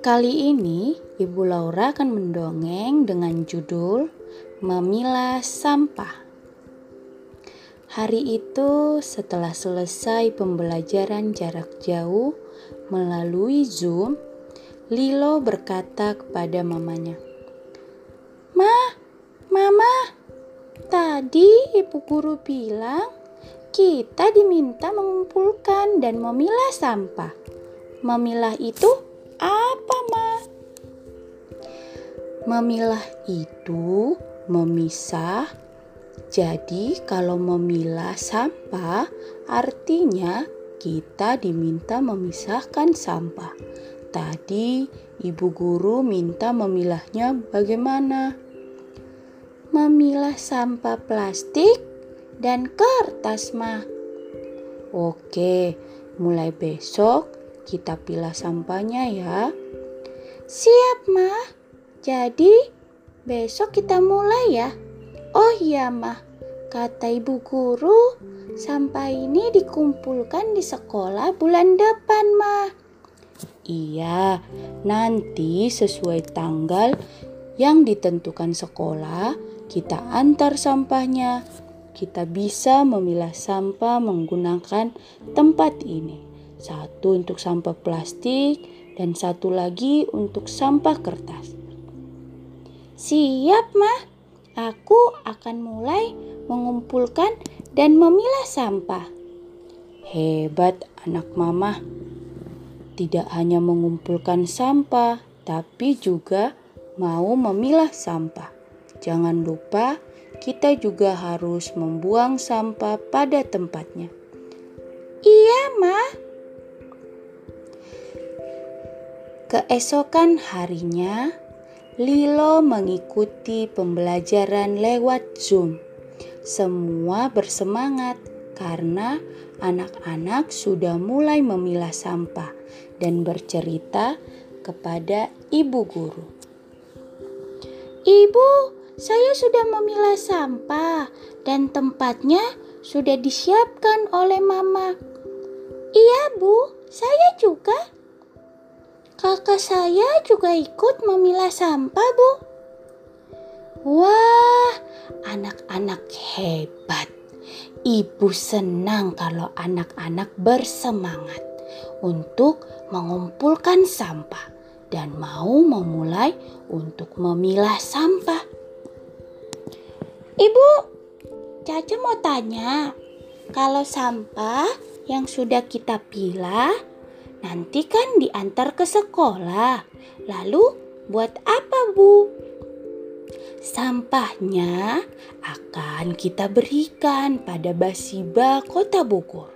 Kali ini Ibu Laura akan mendongeng dengan judul Memilah Sampah. Hari itu, setelah selesai pembelajaran jarak jauh melalui Zoom, Lilo berkata kepada mamanya, "Ma, Mama, tadi ibu guru bilang kita diminta mengumpulkan dan memilah sampah. Memilah itu apa, Ma?" Memilah itu memisah jadi, kalau memilah sampah, artinya kita diminta memisahkan sampah. Tadi ibu guru minta memilahnya bagaimana? Memilah sampah plastik dan kertas, mah. Oke, mulai besok kita pilah sampahnya ya. Siap, mah. Jadi besok kita mulai ya. Oh iya mah, kata ibu guru, sampah ini dikumpulkan di sekolah bulan depan mah. Iya, nanti sesuai tanggal yang ditentukan sekolah, kita antar sampahnya. Kita bisa memilah sampah menggunakan tempat ini. Satu untuk sampah plastik dan satu lagi untuk sampah kertas. Siap, Mah. Aku akan mulai mengumpulkan dan memilah sampah. Hebat anak mama. Tidak hanya mengumpulkan sampah, tapi juga mau memilah sampah. Jangan lupa kita juga harus membuang sampah pada tempatnya. Keesokan harinya, Lilo mengikuti pembelajaran lewat Zoom. Semua bersemangat karena anak-anak sudah mulai memilah sampah dan bercerita kepada ibu guru. Ibu, saya sudah memilah sampah dan tempatnya sudah disiapkan oleh mama. Iya, Bu. Kakak saya juga ikut memilah sampah, Bu. Wah, anak-anak hebat. Ibu senang kalau anak-anak bersemangat untuk mengumpulkan sampah dan mau memulai untuk memilah sampah. Ibu, Caca mau tanya, kalau sampah yang sudah kita pilah Nanti kan diantar ke sekolah. Lalu buat apa, Bu? Sampahnya akan kita berikan pada Basiba Kota Bogor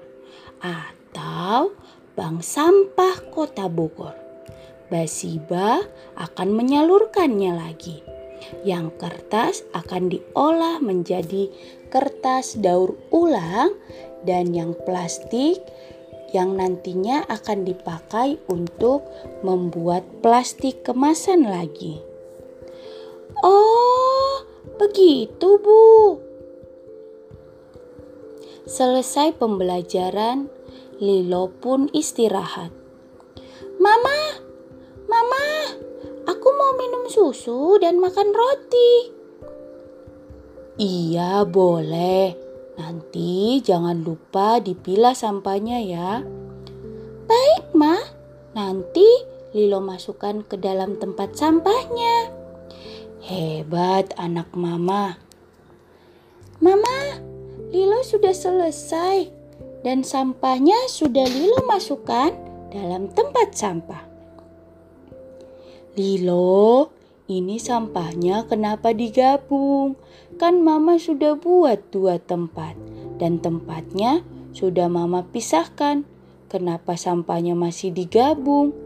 atau Bank Sampah Kota Bogor. Basiba akan menyalurkannya lagi. Yang kertas akan diolah menjadi kertas daur ulang dan yang plastik yang nantinya akan dipakai untuk membuat plastik kemasan lagi. Oh, begitu, Bu. Selesai pembelajaran, Lilo pun istirahat. Mama, Mama, aku mau minum susu dan makan roti. Iya, boleh. Nanti jangan lupa dipilah sampahnya ya. Baik, Ma. Nanti Lilo masukkan ke dalam tempat sampahnya. Hebat anak Mama. Mama, Lilo sudah selesai dan sampahnya sudah Lilo masukkan dalam tempat sampah. Lilo, ini sampahnya kenapa digabung? Kan mama sudah buat dua tempat dan tempatnya sudah mama pisahkan. Kenapa sampahnya masih digabung?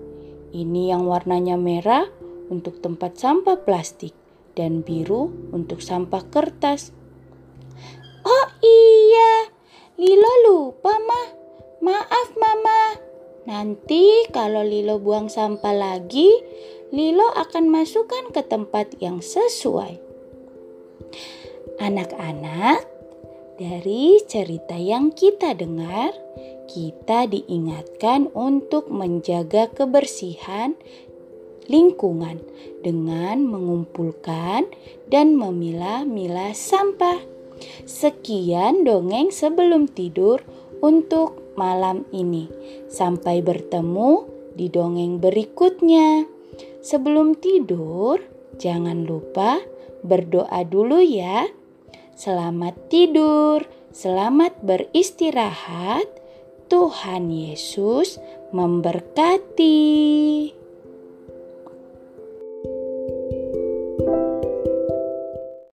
Ini yang warnanya merah untuk tempat sampah plastik dan biru untuk sampah kertas. Oh iya, Lilo lupa mah. Maaf mama. Nanti kalau Lilo buang sampah lagi, Lilo akan masukkan ke tempat yang sesuai. Anak-anak, dari cerita yang kita dengar, kita diingatkan untuk menjaga kebersihan lingkungan dengan mengumpulkan dan memilah-milah sampah. Sekian dongeng sebelum tidur untuk malam ini. Sampai bertemu di dongeng berikutnya. Sebelum tidur, jangan lupa berdoa dulu ya. Selamat tidur, selamat beristirahat. Tuhan Yesus memberkati.